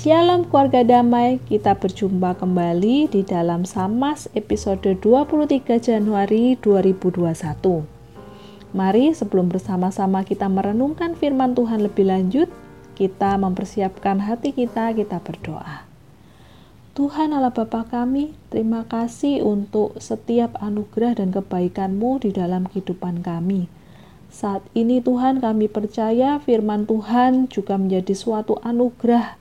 Shalom keluarga damai, kita berjumpa kembali di dalam Samas episode 23 Januari 2021. Mari sebelum bersama-sama kita merenungkan firman Tuhan lebih lanjut, kita mempersiapkan hati kita, kita berdoa. Tuhan Allah Bapa kami, terima kasih untuk setiap anugerah dan kebaikan-Mu di dalam kehidupan kami. Saat ini Tuhan kami percaya firman Tuhan juga menjadi suatu anugerah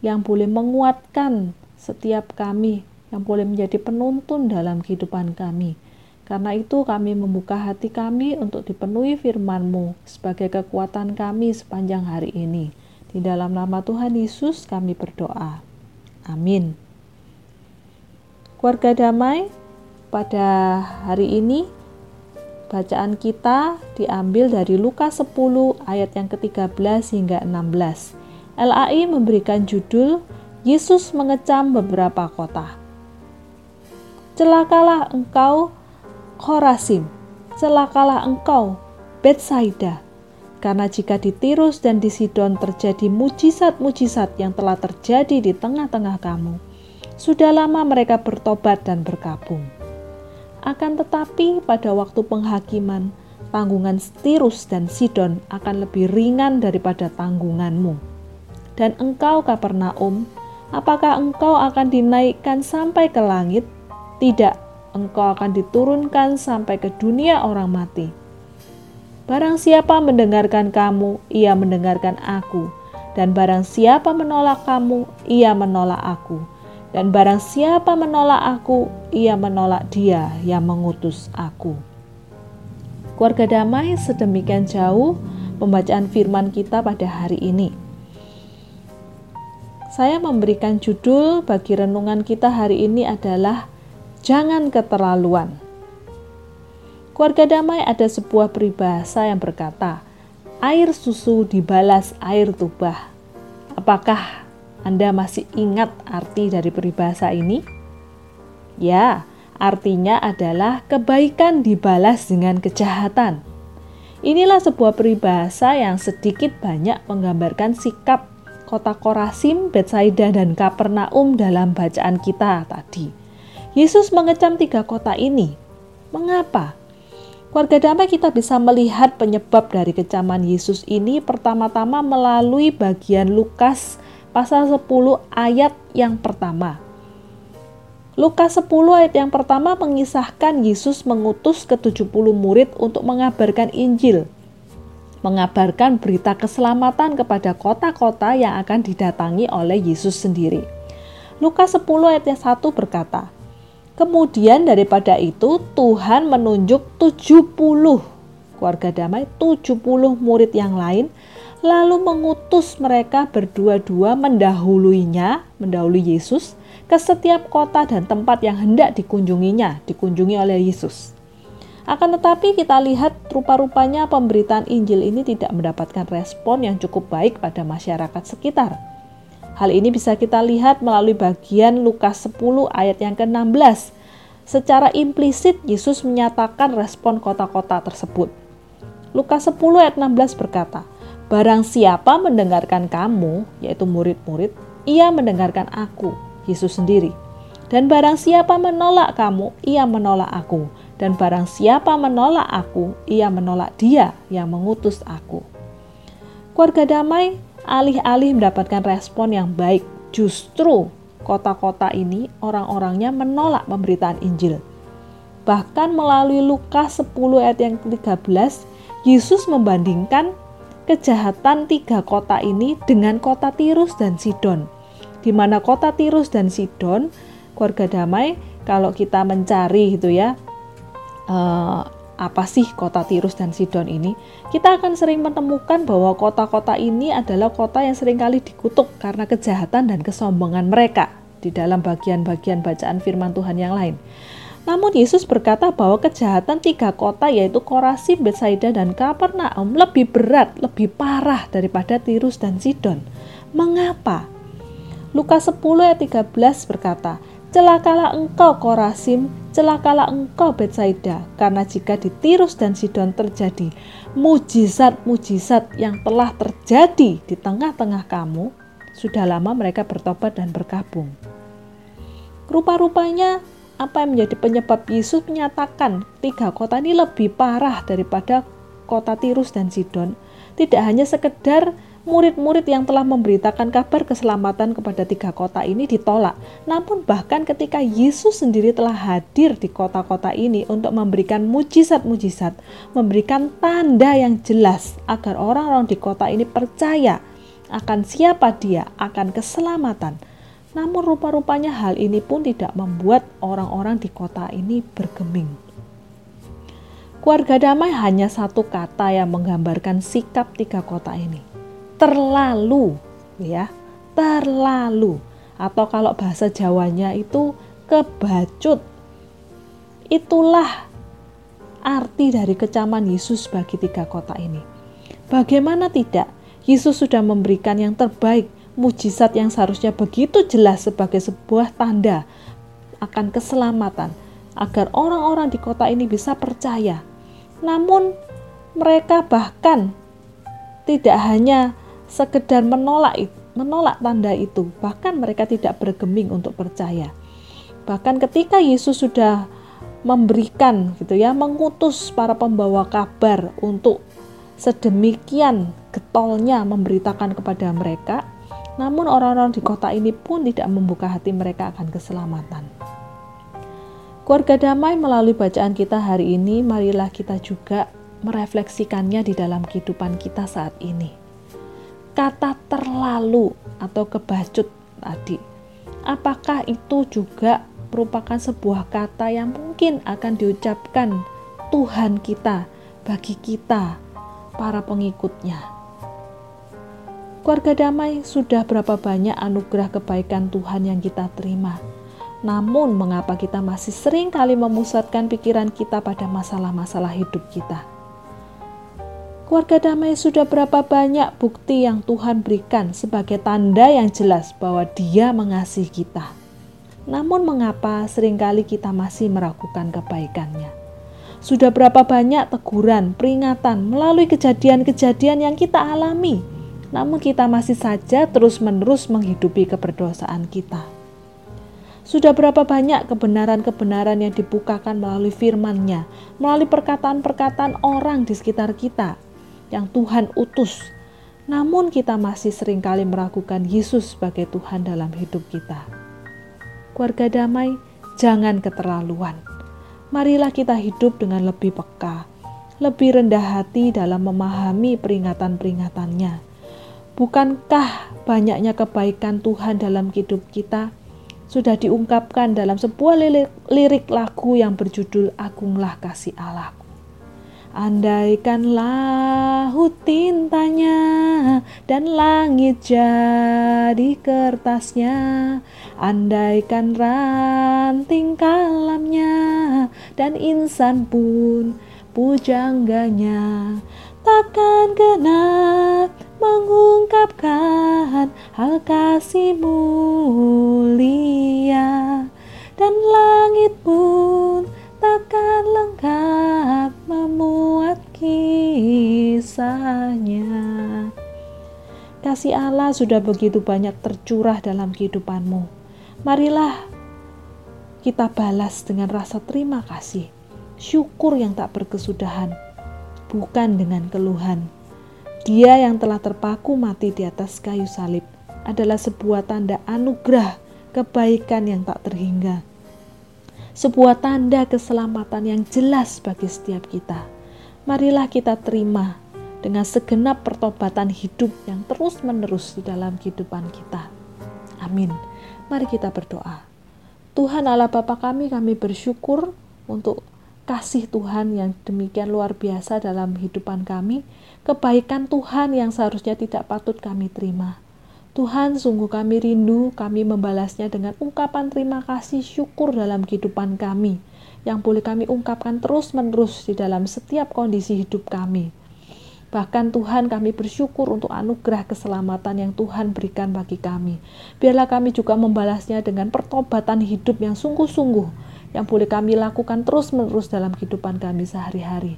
yang boleh menguatkan setiap kami, yang boleh menjadi penuntun dalam kehidupan kami. Karena itu kami membuka hati kami untuk dipenuhi firman-Mu sebagai kekuatan kami sepanjang hari ini. Di dalam nama Tuhan Yesus kami berdoa. Amin. Keluarga damai, pada hari ini bacaan kita diambil dari Lukas 10 ayat yang ke-13 hingga 16. LAI memberikan judul Yesus mengecam beberapa kota. Celakalah engkau Khorasim, celakalah engkau Betsaida, karena jika di Tirus dan di Sidon terjadi mujizat-mujizat yang telah terjadi di tengah-tengah kamu, sudah lama mereka bertobat dan berkabung. Akan tetapi pada waktu penghakiman, tanggungan Tirus dan Sidon akan lebih ringan daripada tanggunganmu dan engkau Kapernaum, apakah engkau akan dinaikkan sampai ke langit? Tidak, engkau akan diturunkan sampai ke dunia orang mati. Barang siapa mendengarkan kamu, ia mendengarkan aku. Dan barang siapa menolak kamu, ia menolak aku. Dan barang siapa menolak aku, ia menolak dia yang mengutus aku. Keluarga damai sedemikian jauh pembacaan firman kita pada hari ini saya memberikan judul bagi renungan kita hari ini adalah Jangan Keterlaluan. Keluarga damai ada sebuah peribahasa yang berkata, air susu dibalas air tubah. Apakah Anda masih ingat arti dari peribahasa ini? Ya, artinya adalah kebaikan dibalas dengan kejahatan. Inilah sebuah peribahasa yang sedikit banyak menggambarkan sikap kota Korasim, Betsaida, dan Kapernaum dalam bacaan kita tadi. Yesus mengecam tiga kota ini. Mengapa? Keluarga damai kita bisa melihat penyebab dari kecaman Yesus ini pertama-tama melalui bagian Lukas pasal 10 ayat yang pertama. Lukas 10 ayat yang pertama mengisahkan Yesus mengutus ke 70 murid untuk mengabarkan Injil mengabarkan berita keselamatan kepada kota-kota yang akan didatangi oleh Yesus sendiri. Lukas 10 ayat 1 berkata, Kemudian daripada itu Tuhan menunjuk 70 keluarga damai, 70 murid yang lain, lalu mengutus mereka berdua-dua mendahuluinya, mendahului Yesus ke setiap kota dan tempat yang hendak dikunjunginya, dikunjungi oleh Yesus. Akan tetapi kita lihat rupa-rupanya pemberitaan Injil ini tidak mendapatkan respon yang cukup baik pada masyarakat sekitar. Hal ini bisa kita lihat melalui bagian Lukas 10 ayat yang ke-16. Secara implisit Yesus menyatakan respon kota-kota tersebut. Lukas 10 ayat 16 berkata, Barang siapa mendengarkan kamu, yaitu murid-murid, ia mendengarkan aku, Yesus sendiri. Dan barang siapa menolak kamu, ia menolak aku dan barang siapa menolak aku, ia menolak dia yang mengutus aku. Keluarga damai alih-alih mendapatkan respon yang baik, justru kota-kota ini orang-orangnya menolak pemberitaan Injil. Bahkan melalui Lukas 10 ayat yang ke-13, Yesus membandingkan kejahatan tiga kota ini dengan kota Tirus dan Sidon. Di mana kota Tirus dan Sidon, keluarga damai, kalau kita mencari gitu ya, uh, apa sih kota Tirus dan Sidon ini, kita akan sering menemukan bahwa kota-kota ini adalah kota yang sering kali dikutuk karena kejahatan dan kesombongan mereka di dalam bagian-bagian bacaan firman Tuhan yang lain. Namun Yesus berkata bahwa kejahatan tiga kota yaitu Korasim, Betsaida, dan Kapernaum lebih berat, lebih parah daripada Tirus dan Sidon. Mengapa? Lukas 10 ayat 13 berkata, Celakalah engkau Korasim, celakalah engkau Betsaida, karena jika di Tirus dan Sidon terjadi mujizat-mujizat yang telah terjadi di tengah-tengah kamu, Sudah lama mereka bertobat dan berkabung. Rupa-rupanya apa yang menjadi penyebab Yesus menyatakan tiga kota ini lebih parah daripada kota Tirus dan Sidon tidak hanya sekedar murid-murid yang telah memberitakan kabar keselamatan kepada tiga kota ini ditolak, namun bahkan ketika Yesus sendiri telah hadir di kota-kota ini untuk memberikan mujizat-mujizat, memberikan tanda yang jelas agar orang-orang di kota ini percaya akan siapa dia, akan keselamatan. Namun rupa-rupanya hal ini pun tidak membuat orang-orang di kota ini bergeming. Keluarga damai hanya satu kata yang menggambarkan sikap tiga kota ini. Terlalu, ya, terlalu. Atau kalau bahasa Jawanya itu kebacut. Itulah arti dari kecaman Yesus bagi tiga kota ini. Bagaimana tidak? Yesus sudah memberikan yang terbaik, mujizat yang seharusnya begitu jelas sebagai sebuah tanda akan keselamatan, agar orang-orang di kota ini bisa percaya namun mereka bahkan tidak hanya sekedar menolak menolak tanda itu, bahkan mereka tidak bergeming untuk percaya. Bahkan ketika Yesus sudah memberikan gitu ya, mengutus para pembawa kabar untuk sedemikian getolnya memberitakan kepada mereka, namun orang-orang di kota ini pun tidak membuka hati mereka akan keselamatan. Keluarga damai melalui bacaan kita hari ini, marilah kita juga merefleksikannya di dalam kehidupan kita saat ini. Kata terlalu atau kebacut tadi, apakah itu juga merupakan sebuah kata yang mungkin akan diucapkan Tuhan kita bagi kita, para pengikutnya? Keluarga damai sudah berapa banyak anugerah kebaikan Tuhan yang kita terima? Namun, mengapa kita masih sering kali memusatkan pikiran kita pada masalah-masalah hidup kita? Keluarga damai sudah berapa banyak bukti yang Tuhan berikan sebagai tanda yang jelas bahwa Dia mengasihi kita. Namun, mengapa sering kali kita masih meragukan kebaikannya? Sudah berapa banyak teguran, peringatan melalui kejadian-kejadian yang kita alami, namun kita masih saja terus-menerus menghidupi keberdosaan kita. Sudah berapa banyak kebenaran-kebenaran yang dibukakan melalui firman-Nya, melalui perkataan-perkataan orang di sekitar kita yang Tuhan utus. Namun kita masih sering kali meragukan Yesus sebagai Tuhan dalam hidup kita. Keluarga damai, jangan keterlaluan. Marilah kita hidup dengan lebih peka, lebih rendah hati dalam memahami peringatan-peringatannya. Bukankah banyaknya kebaikan Tuhan dalam hidup kita sudah diungkapkan dalam sebuah lirik, lirik lagu yang berjudul Agunglah Kasih Allah. Andaikan laut tintanya dan langit jadi kertasnya. Andaikan ranting kalamnya dan insan pun pujangganya. Takkan genap mengungkapkan hal kasih sudah begitu banyak tercurah dalam kehidupanmu. Marilah kita balas dengan rasa terima kasih, syukur yang tak berkesudahan, bukan dengan keluhan dia yang telah terpaku mati di atas kayu salib adalah sebuah tanda anugerah kebaikan yang tak terhingga. Sebuah tanda keselamatan yang jelas bagi setiap kita. Marilah kita terima dengan segenap pertobatan hidup yang terus-menerus di dalam kehidupan kita. Amin. Mari kita berdoa. Tuhan Allah Bapa kami, kami bersyukur untuk kasih Tuhan yang demikian luar biasa dalam kehidupan kami kebaikan Tuhan yang seharusnya tidak patut kami terima. Tuhan, sungguh kami rindu, kami membalasnya dengan ungkapan terima kasih syukur dalam kehidupan kami, yang boleh kami ungkapkan terus-menerus di dalam setiap kondisi hidup kami. Bahkan Tuhan kami bersyukur untuk anugerah keselamatan yang Tuhan berikan bagi kami. Biarlah kami juga membalasnya dengan pertobatan hidup yang sungguh-sungguh, yang boleh kami lakukan terus-menerus dalam kehidupan kami sehari-hari.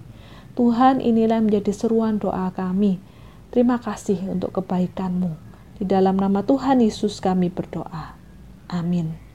Tuhan inilah yang menjadi seruan doa kami. Terima kasih untuk kebaikan-Mu. Di dalam nama Tuhan Yesus kami berdoa. Amin.